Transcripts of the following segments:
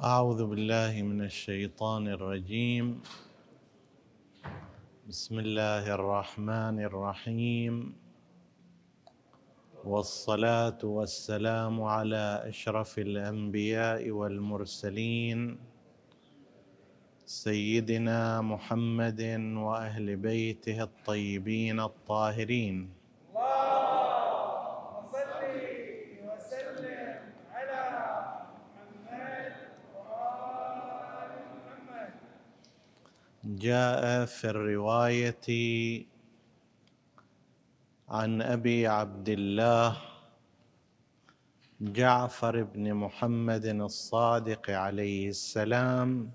أعوذ بالله من الشيطان الرجيم. بسم الله الرحمن الرحيم. والصلاة والسلام على أشرف الأنبياء والمرسلين. سيدنا محمد وأهل بيته الطيبين الطاهرين. جاء في الرواية عن أبي عبد الله جعفر بن محمد الصادق عليه السلام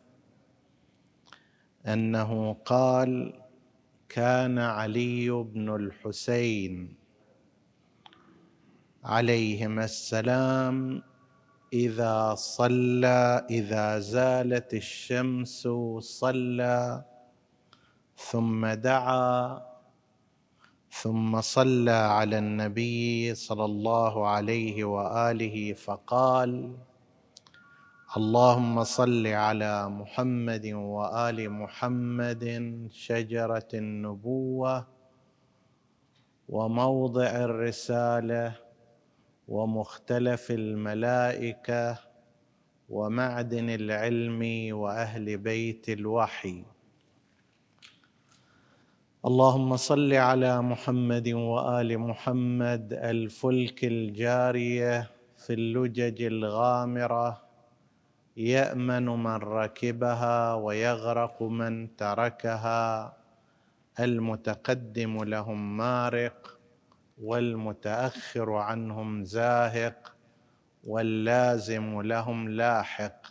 أنه قال كان علي بن الحسين عليهما السلام إذا صلى إذا زالت الشمس صلى ثم دعا ثم صلى على النبي صلى الله عليه وآله فقال اللهم صل على محمد وآل محمد شجرة النبوة وموضع الرسالة ومختلف الملائكة ومعدن العلم وأهل بيت الوحي. اللهم صل على محمد وآل محمد الفلك الجارية في اللجج الغامرة يأمن من ركبها ويغرق من تركها المتقدم لهم مارق والمتأخر عنهم زاهق واللازم لهم لاحق.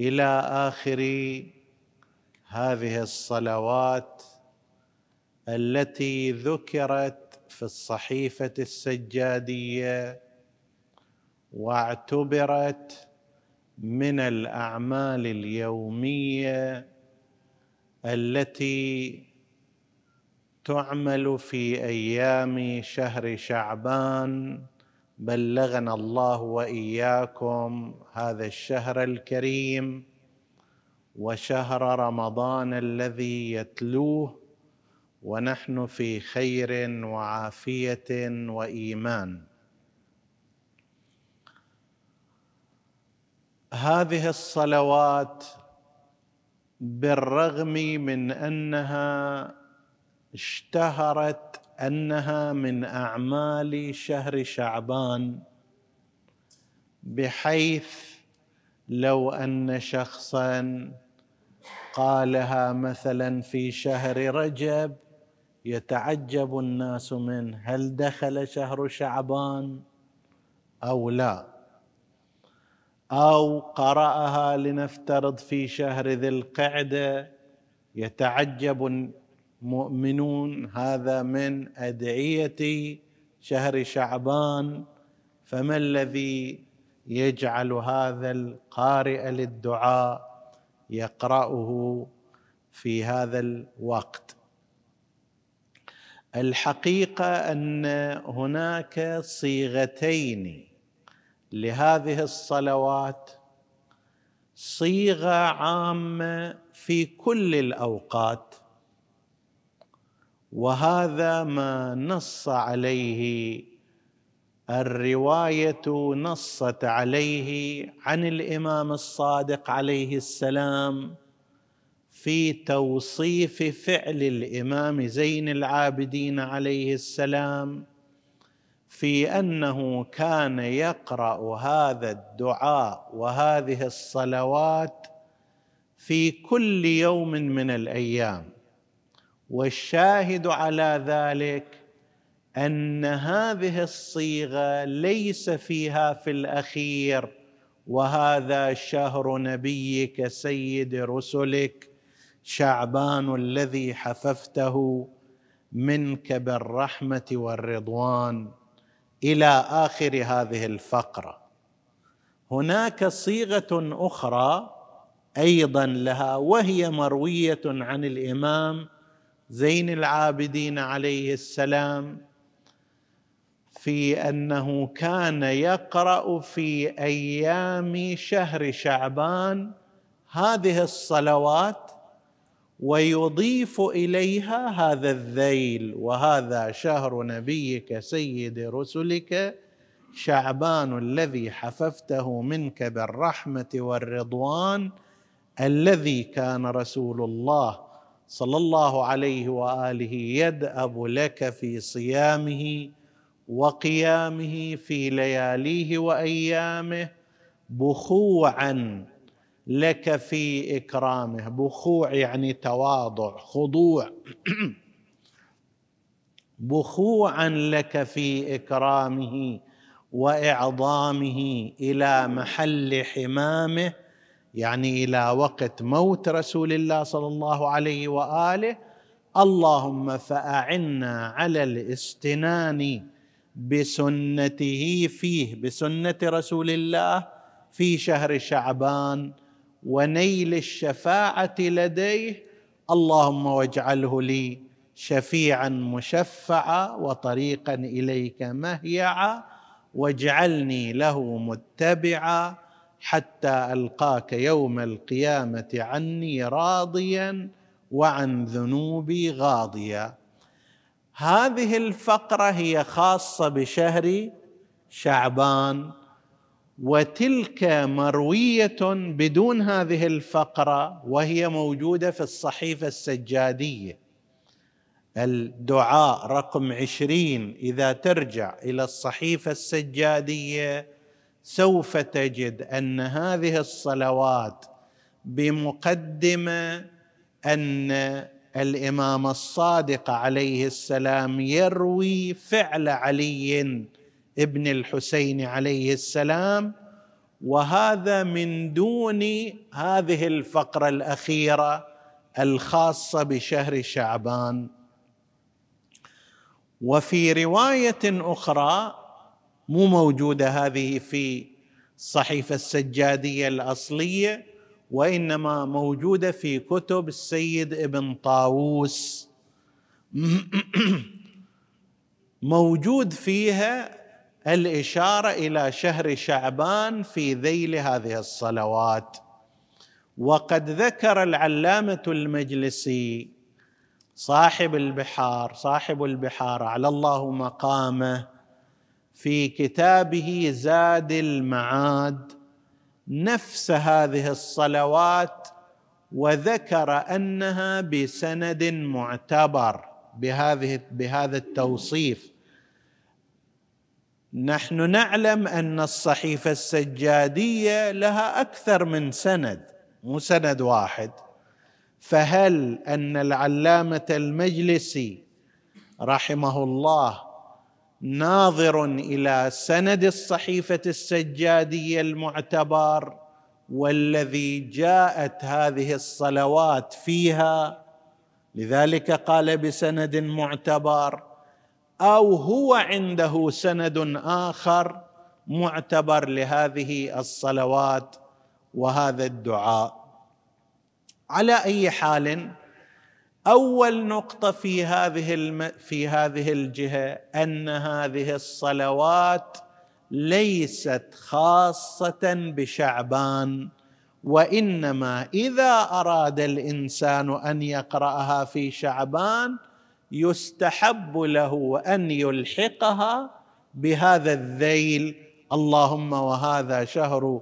إلى آخر هذه الصلوات التي ذكرت في الصحيفة السجادية واعتبرت من الأعمال اليومية التي تعمل في أيام شهر شعبان. بلغنا الله وإياكم هذا الشهر الكريم وشهر رمضان الذي يتلوه ونحن في خير وعافية وإيمان. هذه الصلوات بالرغم من أنها اشتهرت أنها من أعمال شهر شعبان بحيث لو أن شخصا قالها مثلا في شهر رجب يتعجب الناس منه هل دخل شهر شعبان أو لا أو قرأها لنفترض في شهر ذي القعدة. يتعجب مؤمنون هذا من أدعية شهر شعبان. فما الذي يجعل هذا القارئ للدعاء؟ يقرأه في هذا الوقت. الحقيقة أن هناك صيغتين لهذه الصلوات صيغة عامة في كل الأوقات وهذا ما نص عليه الرواية نصت عليه عن الإمام الصادق عليه السلام في توصيف فعل الإمام زين العابدين عليه السلام في أنه كان يقرأ هذا الدعاء وهذه الصلوات في كل يوم من الأيام. والشاهد على ذلك أن هذه الصيغة ليس فيها في الأخير وهذا شهر نبيك سيد رسلك. شعبان الذي حففته منك بالرحمة والرضوان إلى آخر هذه الفقرة. هناك صيغة أخرى أيضا لها وهي مروية عن الإمام زين العابدين عليه السلام في أنه كان يقرأ في أيام شهر شعبان هذه الصلوات ويضيف إليها هذا الذيل وهذا شهر نبيك سيد رسلك شعبان الذي حففته منك بالرحمة والرضوان الذي كان رسول الله صلى الله عليه وآله يدأب لك في صيامه وقيامه في لياليه وأيامه بخوعا لك في إكرامه. بخوع يعني تواضع خضوع. بخوعا لك في إكرامه وإعظامه إلى محل حمامه يعني إلى وقت موت رسول الله صلى الله عليه وآله. اللهم فأعنا على الاستنان بسنته فيه بسنة رسول الله في شهر شعبان ونيل الشفاعة لديه اللهم واجعله لي شفيعا مشفعا وطريقا إليك مهيعا واجعلني له متبعا حتى ألقاك يوم القيامة عني راضيا وعن ذنوبي غاضيا. هذه الفقرة هي خاصة بشهر شعبان. وتلك مروية بدون هذه الفقرة وهي موجودة في الصحيفة السجادية. الدعاء رقم عشرين إذا ترجع إلى الصحيفة السجادية سوف تجد أن هذه الصلوات بمقدمة أن الإمام الصادق عليه السلام يروي فعل علي ابن الحسين عليه السلام وهذا من دون هذه الفقرة الأخيرة الخاصة بشهر شعبان. وفي رواية أخرى مو موجودة هذه في الصحيفه السجادية الأصلية وإنما موجودة في كتب السيد ابن طاووس. موجود فيها الإشارة إلى شهر شعبان في ذيل هذه الصلوات. وقد ذكر العلامة المجلسي صاحب البحار صاحب البحار على الله مقامه في كتابه زاد المعاد نفس هذه الصلوات وذكر أنها بسند معتبر بهذه بهذا التوصيف. نحن نعلم أن الصحيفة السجادية لها أكثر من سند مو سند واحد. فهل أن العلامة المجلسي رحمه الله ناظر إلى سند الصحيفة السجادية المعتبر والذي جاءت هذه الصلوات فيها؟ لذلك قال بسند معتبر. أو هو عنده سند آخر معتبر لهذه الصلوات وهذا الدعاء. على أي حال أول نقطة في هذه الم... في هذه الجهة أن هذه الصلوات ليست خاصة بشعبان وإنما إذا أراد الإنسان أن يقرأها في شعبان يستحب له أن يلحقها بهذا الذيل. اللهم وهذا شهر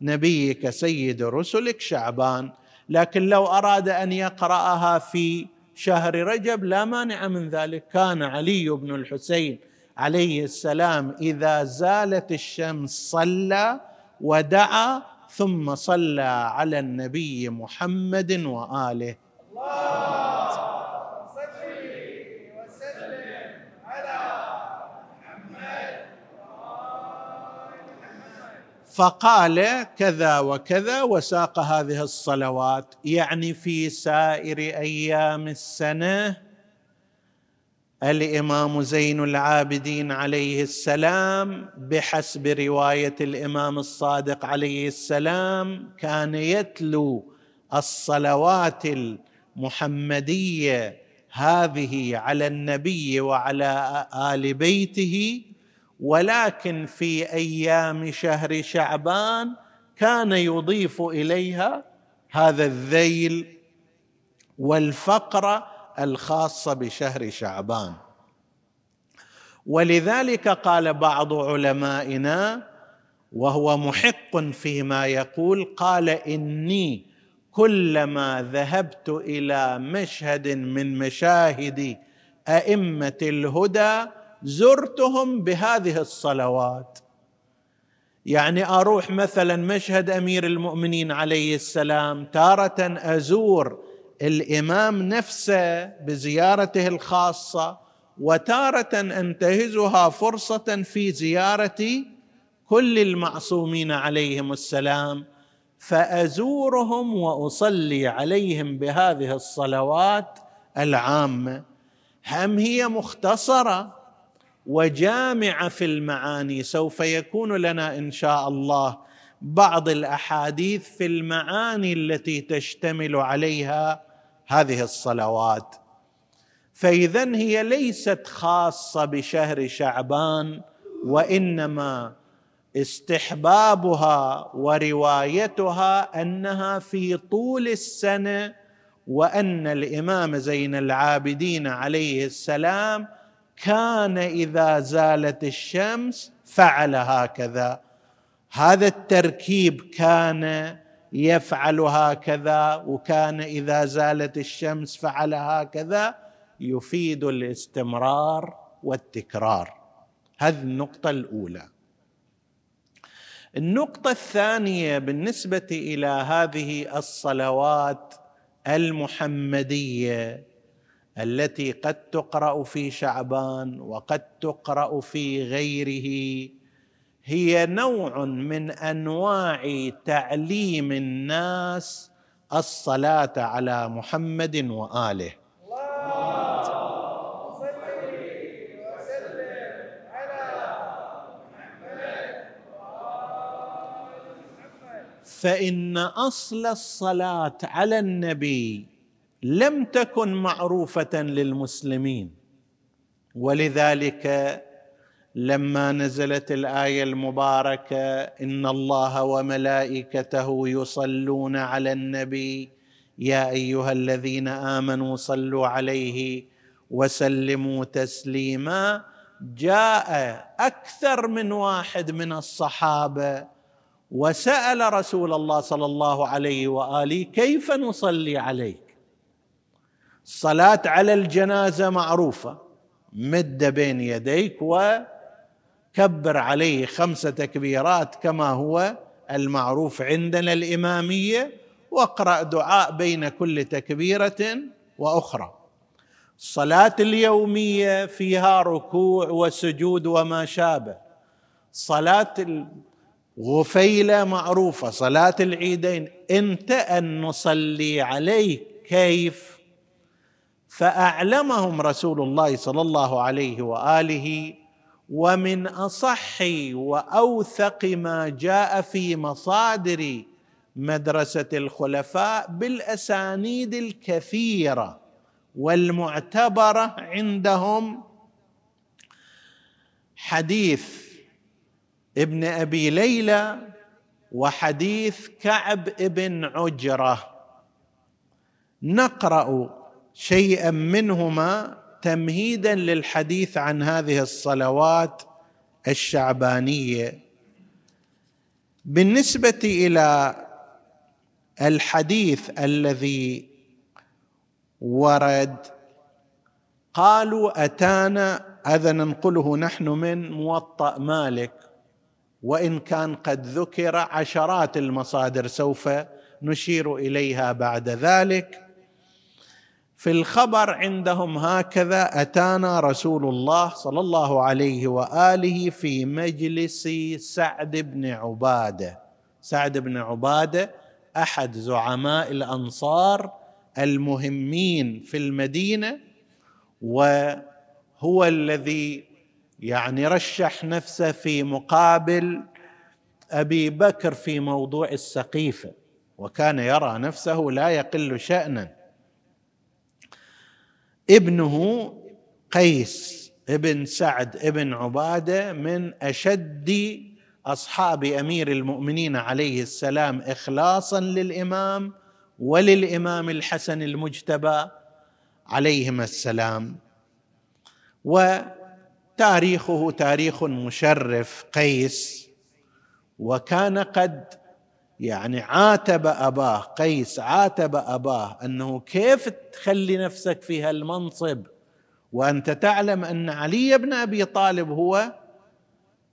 نبيك سيد رسلك شعبان. لكن لو أراد أن يقرأها في شهر رجب لا مانع من ذلك. كان علي بن الحسين عليه السلام إذا زالت الشمس صلى ودعا ثم صلى على النبي محمد وآله. الله فقال كذا وكذا وساق هذه الصلوات يعني في سائر أيام السنة الإمام زين العابدين عليه السلام بحسب رواية الإمام الصادق عليه السلام كان يتلو الصلوات المحمدية هذه على النبي وعلى آل بيته ولكن في أيام شهر شعبان كان يضيف إليها هذا الذيل والفقرة الخاصة بشهر شعبان. ولذلك قال بعض علمائنا وهو محق فيما يقول قال إني كلما ذهبت إلى مشهد من مشاهد أئمة الهدى زرتهم بهذه الصلوات. يعني أروح مثلا مشهد أمير المؤمنين عليه السلام تارة أزور الإمام نفسه بزيارته الخاصة وتارة أنتهزها فرصة في زيارة كل المعصومين عليهم السلام. فأزورهم وأصلي عليهم بهذه الصلوات العامة. هم هي مختصرة؟ وجامعه في المعاني سوف يكون لنا إن شاء الله بعض الأحاديث في المعاني التي تشتمل عليها هذه الصلوات. فإذا هي ليست خاصة بشهر شعبان وإنما استحبابها وروايتها أنها في طول السنة وأن الإمام زين العابدين عليه السلام كان إذا زالت الشمس فعل هكذا. هذا التركيب كان يفعل هكذا وكان إذا زالت الشمس فعل هكذا يفيد الاستمرار والتكرار. هذه النقطة الأولى. النقطة الثانية بالنسبة إلى هذه الصلوات المحمدية التي قد تقرأ في شعبان وقد تقرأ في غيره هي نوع من أنواع تعليم الناس الصلاة على محمد وآله. فإن أصل الصلاة على النبي لم تكن معروفة للمسلمين. ولذلك لما نزلت الآية المباركة إن الله وملائكته يصلون على النبي يا أيها الذين آمنوا صلوا عليه وسلموا تسليما. جاء أكثر من واحد من الصحابة وسأل رسول الله صلى الله عليه وآله كيف نصلي عليك؟ الصلاه على الجنازة معروفة. مد بين يديك وكبر عليه خمس تكبيرات كما هو المعروف عندنا الإمامية واقرأ دعاء بين كل تكبيرة وأخرى. الصلاه اليومية فيها ركوع وسجود وما شابه. صلاة غفيله معروفة صلاة العيدين. انت أن نصلي عليك كيف؟ فأعلمهم رسول الله صلى الله عليه وآله ومن أصح وأوثق ما جاء في مصادر مدرسة الخلفاء بالأسانيد الكثيرة والمعتبرة عندهم. حديث ابن أبي ليلى وحديث كعب ابن عجرة. نقرأ شيئا منهما تمهيدا للحديث عن هذه الصلوات الشعبانية. بالنسبة إلى الحديث الذي ورد قالوا أتانا هذا ننقله نحن من موطأ مالك وإن كان قد ذكر عشرات المصادر سوف نشير إليها بعد ذلك. في الخبر عندهم هكذا أتانا رسول الله صلى الله عليه وآله في مجلس سعد بن عبادة. سعد بن عبادة أحد زعماء الأنصار المهمين في المدينة وهو الذي يعني رشح نفسه في مقابل أبي بكر في موضوع السقيفة. وكان يرى نفسه لا يقل شانا. ابنه قيس ابن سعد ابن عبادة من أشد أصحاب أمير المؤمنين عليه السلام اخلاصا للإمام وللإمام الحسن المجتبى عليهما السلام. وتاريخه تاريخ مشرف قيس وكان قد يعني عاتب أباه قيس عاتب أباه أنه كيف تخلي نفسك في هالمنصب؟ وأنت تعلم أن علي بن أبي طالب هو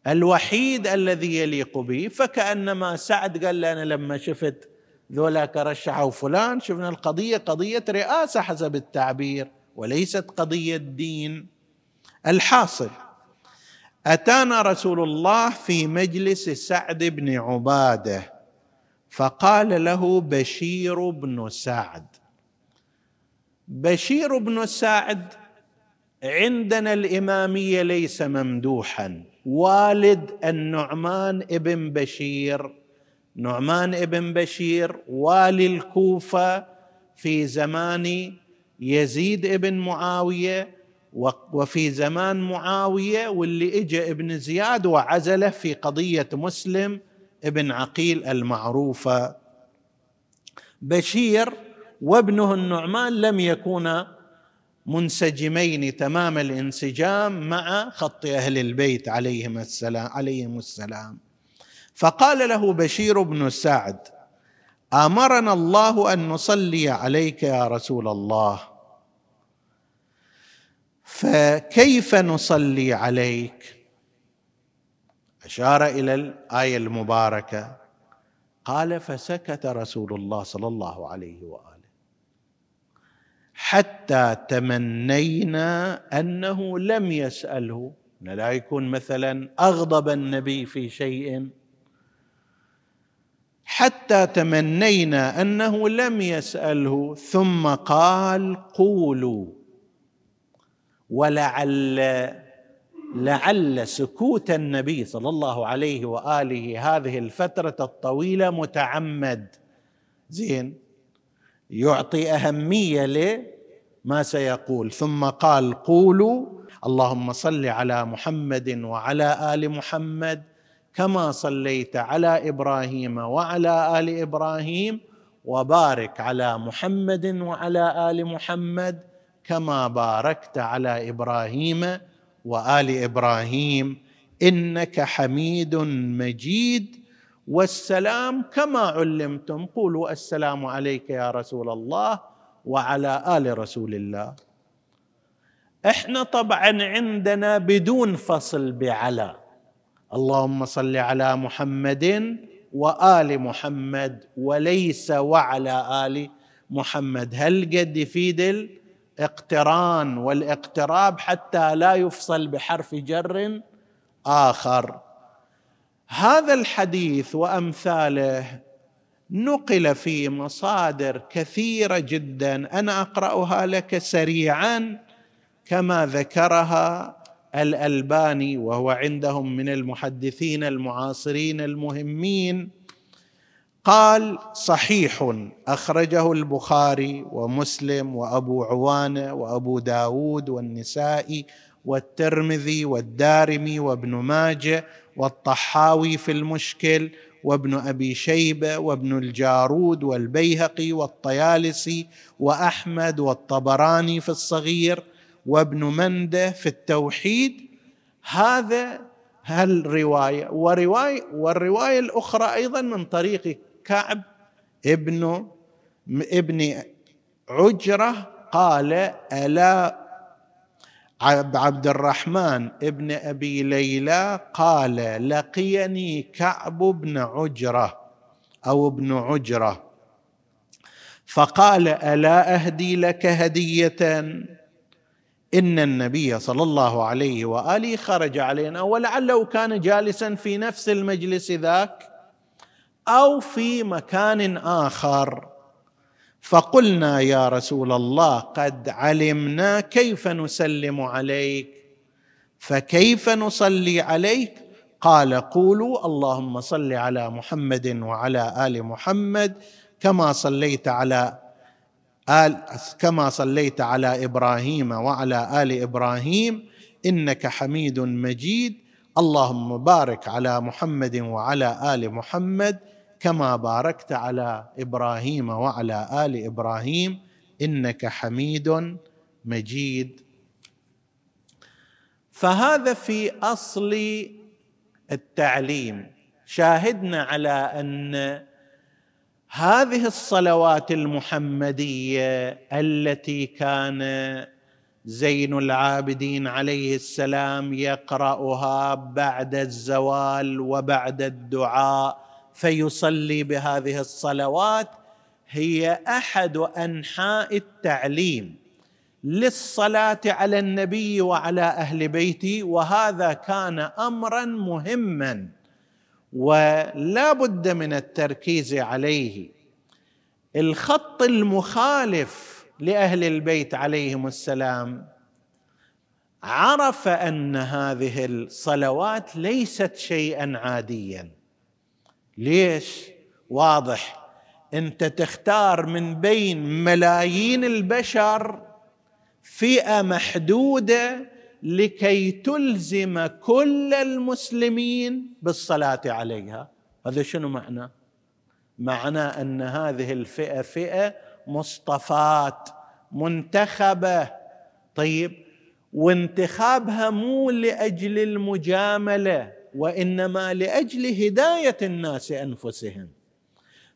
الوحيد الذي يليق به فكأنما سعد قال أنا لما شفت ذولاك رشحوا فلان شفنا القضية قضية رئاسة حسب التعبير وليست قضية دين الحاصل. أتانا رسول الله في مجلس سعد بن عبادة. فقال له بشير بن سعد. بشير بن سعد عندنا الإمامية ليس ممدوحا. والد النعمان ابن بشير. نعمان ابن بشير والي الكوفة في زمان يزيد ابن معاوية وفي زمان معاوية واللي اجى ابن زياد وعزله في قضية مسلم ابن عقيل المعروفة. بشير وابنه النعمان لم يكونا منسجمين تمام الانسجام مع خط أهل البيت عليهم السلام عليهم السلام. فقال له بشير بن سعد آمرنا الله أن نصلي عليك يا رسول الله. فكيف نصلي عليك؟ أشار إلى الآية المباركة قال فسكت رسول الله صلى الله عليه وآله حتى تمنينا أنه لم يسأله. لا يكون مثلا أغضب النبي في شيء. حتى تمنينا أنه لم يسأله ثم قال قولوا. ولعل لعل سكوت النبي صلى الله عليه وآله هذه الفترة الطويلة متعمد. زين. يعطي أهمية لما سيقول. ثم قال قولوا اللهم صل على محمد وعلى آل محمد كما صليت على إبراهيم وعلى آل إبراهيم وبارك على محمد وعلى آل محمد كما باركت على إبراهيم وآل إبراهيم إنك حميد مجيد والسلام كما علمتم. قولوا السلام عليك يا رسول الله وعلى آل رسول الله. إحنا طبعا عندنا بدون فصل بعلى اللهم صل على محمد وآل محمد وليس وعلى آل محمد. هل قد يفيد الاقتران والاقتراب حتى لا يفصل بحرف جر آخر. هذا الحديث وأمثاله نقل في مصادر كثيرة جدا. أنا أقرأها لك سريعا كما ذكرها الألباني وهو عندهم من المحدثين المعاصرين المهمين قال صحيح أخرجه البخاري ومسلم وأبو عوانة وأبو داود والنسائي والترمذي والدارمي وابن ماجه والطحاوي في المشكل وابن أبي شيبة وابن الجارود والبيهقي والطيالسي وأحمد والطبراني في الصغير وابن منده في التوحيد. هذا هالرواية وروايه والرواية الأخرى أيضا من طريق كعب ابن ابن عجرة قال ألا عبد الرحمن ابن أبي ليلى قال لقيني كعب بن عجرة أو ابن عجرة. فقال ألا أهدي لك هدية؟ إن النبي صلى الله عليه وآله خرج علينا ولعله كان جالسا في نفس المجلس ذاك. أو في مكان آخر. فقلنا يا رسول الله قد علمنا كيف نسلم عليك. فكيف نصلي عليك؟ قال قولوا اللهم صل على محمد وعلى آل محمد كما صليت على آل كما صليت على إبراهيم وعلى آل إبراهيم إنك حميد مجيد. اللهم بارك على محمد وعلى آل محمد كما باركت على إبراهيم وعلى آل إبراهيم إنك حميد مجيد. فهذا في أصل التعليم. شاهدنا على أن هذه الصلوات المحمدية التي كان زين العابدين عليه السلام يقرأها بعد الزوال وبعد الدعاء فيصلي بهذه الصلوات هي أحد أنحاء التعليم للصلاة على النبي وعلى أهل بيته وهذا كان امرا مهما ولا بد من التركيز عليه. الخط المخالف لأهل البيت عليهم السلام عرف أن هذه الصلوات ليست شيئا عاديا. ليش؟ واضح. انت تختار من بين ملايين البشر فئة محدودة لكي تلزم كل المسلمين بالصلاة عليها. هذا شنو معنى؟ معنى أن هذه الفئة فئة مصطفات منتخبة. طيب وانتخابها مو لأجل المجاملة. وإنما لأجل هداية الناس أنفسهم.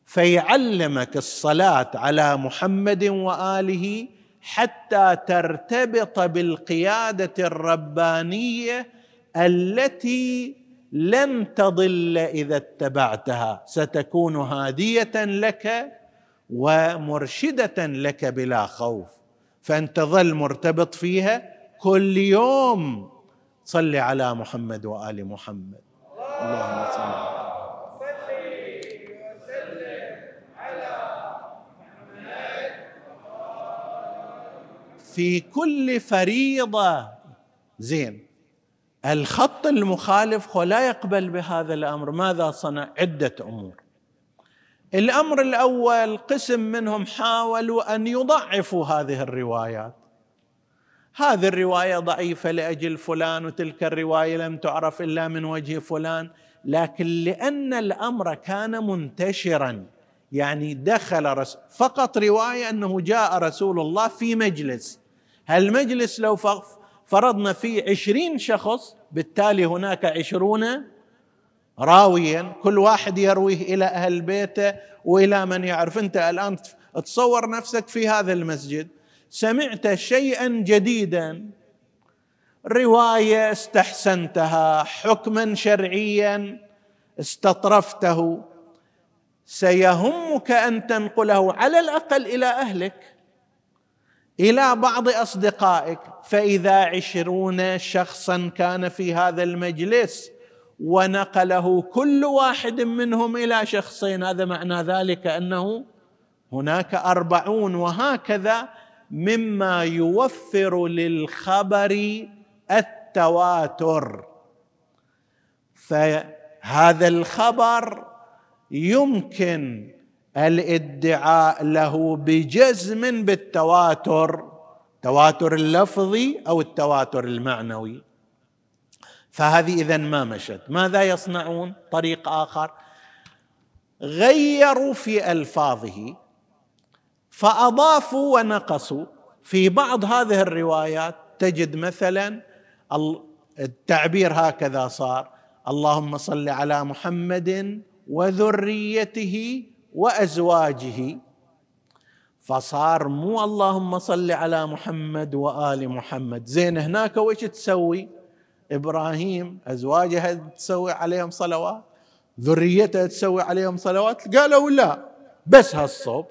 فيعلمك الصلاة على محمد وآله حتى ترتبط بالقيادة الربانية التي لن تضل إذا اتبعتها. ستكون هادية لك ومرشدة لك بلا خوف. فأنت ظل مرتبط فيها كل يوم. صل على محمد وآل محمد. اللهم صل في كل فريضة. زين. الخط المخالف هو لا يقبل بهذا الأمر. ماذا صنع؟ عدة أمور. الأمر الأول قسم منهم حاولوا أن يضعفوا هذه الروايات. هذه الرواية ضعيفة لأجل فلان وتلك الرواية لم تعرف إلا من وجه فلان لكن لأن الأمر كان منتشرا يعني دخل رسول فقط رواية أنه جاء رسول الله في مجلس. هالمجلس لو فرضنا فيه عشرين شخص بالتالي هناك عشرون راويا كل واحد يرويه إلى أهل بيته وإلى من يعرف. أنت الآن تصور نفسك في هذا المسجد. سمعت شيئا جديدا. رواية استحسنتها حكما شرعيا استطرفته. سيهمك أن تنقله على الأقل إلى أهلك إلى بعض أصدقائك. فإذا عشرون شخصا كان في هذا المجلس ونقله كل واحد منهم إلى شخصين هذا معنى ذلك أنه هناك أربعون وهكذا مما يوفر للخبر التواتر. فهذا الخبر يمكن الادعاء له بجزم بالتواتر التواتر اللفظي أو التواتر المعنوي. فهذه إذا ما مشت. ماذا يصنعون؟ طريق آخر. غيروا في ألفاظه. فأضافوا ونقصوا. في بعض هذه الروايات تجد مثلا التعبير هكذا صار. اللهم صل على محمد وذريته وأزواجه. فصار مو اللهم صل على محمد وآل محمد. زين هناك وش تسوي؟ إبراهيم ازواجها تسوي عليهم صلوات. ذريتها تسوي عليهم صلوات؟ قالوا لا بس هالصوب.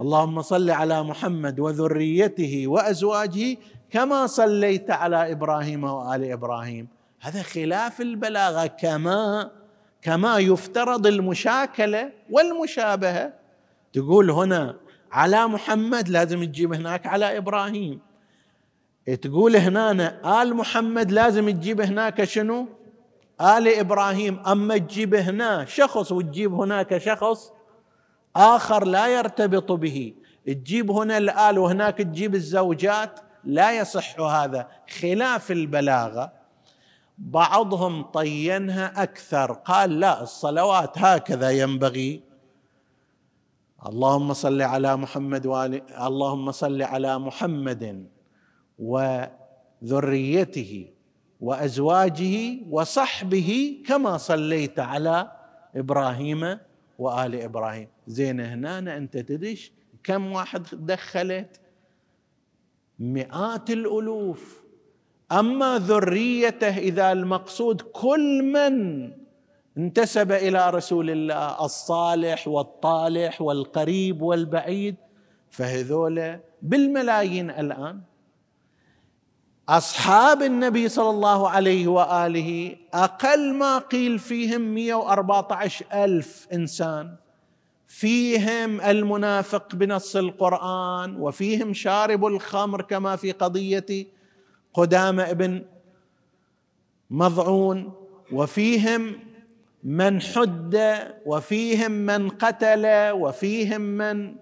اللهم صل على محمد وذريته وأزواجه كما صليت على إبراهيم وآل إبراهيم. هذا خلاف البلاغة كما كما يفترض المشاكلة والمشابهة. تقول هنا على محمد لازم تجيب هناك على إبراهيم. تقول هنا آل محمد لازم تجيب هناك شنو؟ آل إبراهيم. أما تجيب هنا شخص وتجيب هناك شخص آخر لا يرتبط به. تجيب هنا الآل وهناك تجيب الزوجات لا يصح هذا. خلاف البلاغة. بعضهم طينها أكثر. قال لا الصلوات هكذا ينبغي. اللهم صل على محمد وآل اللهم صل على محمد وذريته وأزواجه وصحبه كما صليت على إبراهيم وآل إبراهيم. زين هنا أنت تدش كم واحد دخلت؟ مئات الألوف. أما ذريته إذا المقصود كل من انتسب إلى رسول الله الصالح والطالح والقريب والبعيد فهذول بالملايين الآن. أصحاب النبي صلى الله عليه وآله أقل ما قيل فيهم 114 ألف إنسان. فيهم المنافق بنص القرآن وفيهم شارب الخمر كما في قضية قدامى ابن مضعون وفيهم من حد وفيهم من قتل وفيهم من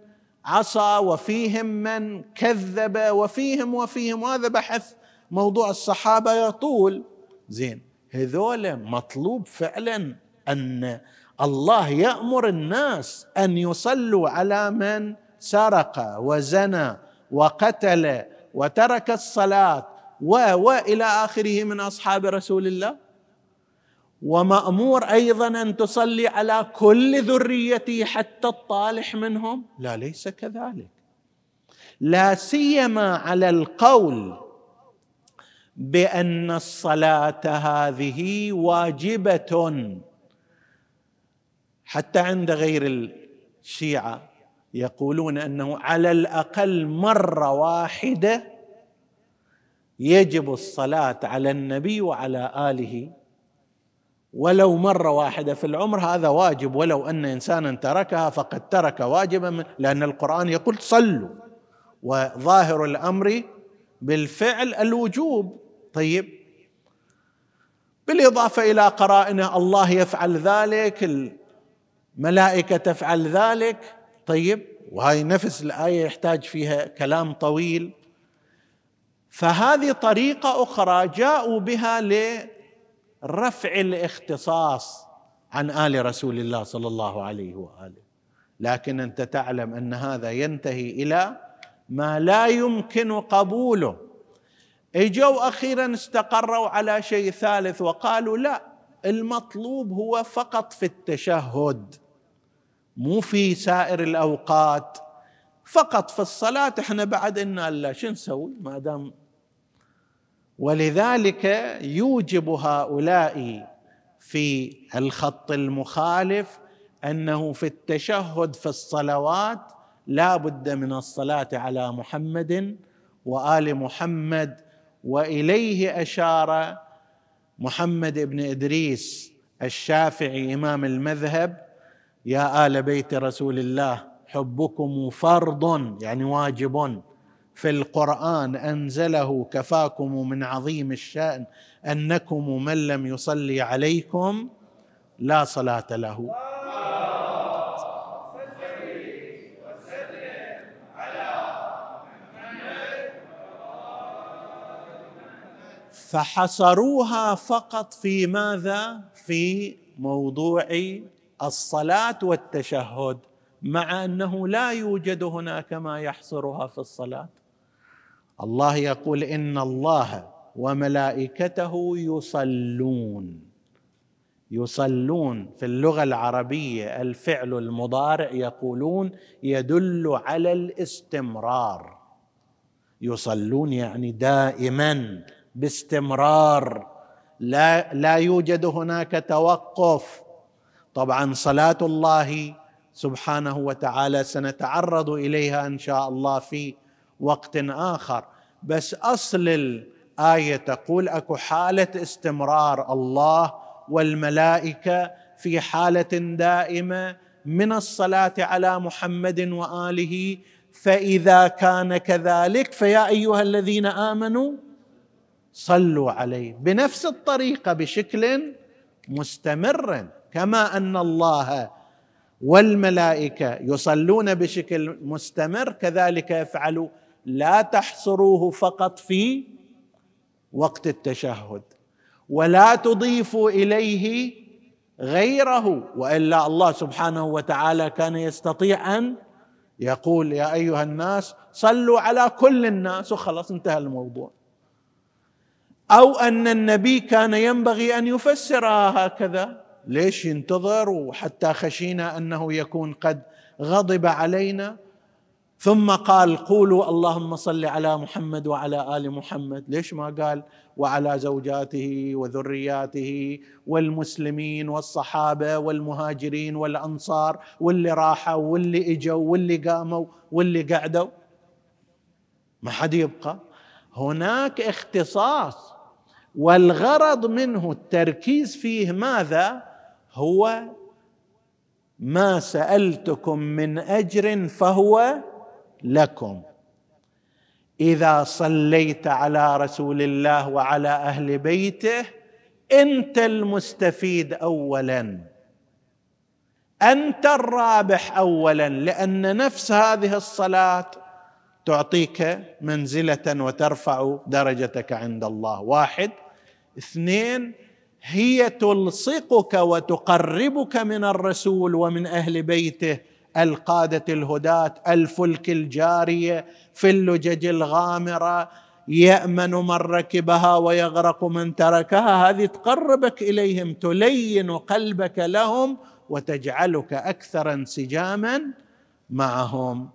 عصى وفيهم من كذب وفيهم وفيهم. وهذا بحث موضوع الصحابة يطول. زين هذول مطلوب فعلا أن الله يأمر الناس أن يصلوا على من سرق وزنى وقتل وترك الصلاة و والى آخره من أصحاب رسول الله. ومأمور أيضا أن تصلي على كل ذريته حتى الطالح منهم. لا ليس كذلك. لا سيما على القول بأن الصلاة هذه واجبة. حتى عند غير الشيعة يقولون أنه على الأقل مرة واحدة يجب الصلاة على النبي وعلى آله. ولو مرة واحدة في العمر هذا واجب ولو أن إنسانا تركها فقد ترك واجبا لأن القرآن يقول صلوا. وظاهر الأمر بالفعل الوجوب. طيب. بالإضافة إلى قرائنه الله يفعل ذلك الملائكه تفعل ذلك. طيب وهي نفس الآية يحتاج فيها كلام طويل. فهذه طريقة أخرى جاءوا بها لرفع الاختصاص عن آل رسول الله صلى الله عليه وآله. لكن أنت تعلم أن هذا ينتهي إلى ما لا يمكن قبوله. إجوا أخيرا استقروا على شيء ثالث وقالوا لا المطلوب هو فقط في التشهد. مو في سائر الأوقات. فقط في الصلاة إحنا بعد إن لا شو نسوي؟ ما دام. ولذلك يوجب هؤلاء في الخط المخالف أنه في التشهد في الصلوات لا بد من الصلاة على محمد وآل محمد وإليه أشار محمد بن إدريس الشافعي إمام المذهب يا آل بيت رسول الله حبكم فرض يعني واجب في القرآن أنزله كفاكم من عظيم الشأن أنكم من لم يصلي عليكم لا صلاة له. فحصروها فقط في ماذا؟ في موضوع الصلاة والتشهد مع أنه لا يوجد هناك ما يحصرها في الصلاة. الله يقول إن الله وملائكته يصلون. يصلون في اللغة العربية الفعل المضارع يقولون يدل على الاستمرار. يصلون يعني دائما باستمرار. لا لا يوجد هناك توقف. طبعا صلاه الله سبحانه وتعالى سنتعرض إليها إن شاء الله في وقت آخر. بس أصل الآية تقول أكو حالة استمرار الله والملائكة في حالة دائمة من الصلاة على محمد وآله فإذا كان كذلك فيا أيها الذين آمنوا صلوا عليه بنفس الطريقة بشكل مستمر. كما أن الله والملائكة يصلون بشكل مستمر كذلك يفعل لا تحصروه فقط في وقت التشهد ولا تضيفوا إليه غيره وإلا الله سبحانه وتعالى كان يستطيع أن يقول يا أيها الناس صلوا على كل الناس. وخلاص انتهى الموضوع. أو أن النبي كان ينبغي أن يفسرها هكذا. ليش ينتظر؟ وحتى خشينا أنه يكون قد غضب علينا. ثم قال قولوا اللهم صل على محمد وعلى آل محمد. ليش ما قال وعلى زوجاته وذرياته والمسلمين والصحابة والمهاجرين والأنصار واللي راحوا واللي إجوا واللي قاموا واللي قعدوا؟ ما حد يبقى. هناك اختصاص والغرض منه التركيز فيه ماذا؟ هو ما سألتكم من أجر فهو لكم. إذا صليت على رسول الله وعلى أهل بيته أنت المستفيد اولا. أنت الرابح اولا لأن نفس هذه الصلاة تعطيك منزلة وترفع درجتك عند الله. واحد. اثنين هي تلصقك وتقربك من الرسول ومن أهل بيته القادة الهداة الفلك الجارية في اللجج الغامرة يأمن من ركبها ويغرق من تركها. هذه تقربك إليهم تلين قلبك لهم وتجعلك أكثر انسجاما معهم.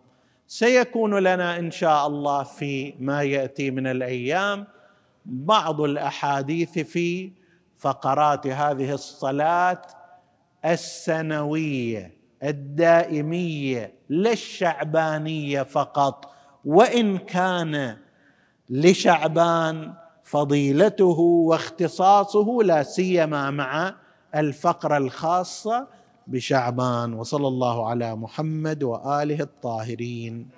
سيكون لنا إن شاء الله في ما يأتي من الأيام بعض الأحاديث في فقرات هذه الصلاه السنوية الدائمية لا الشعبانية فقط. وإن كان لشعبان فضيلته واختصاصه لا سيما مع الفقرة الخاصة بشعبان. وصلى الله على محمد وآله الطاهرين.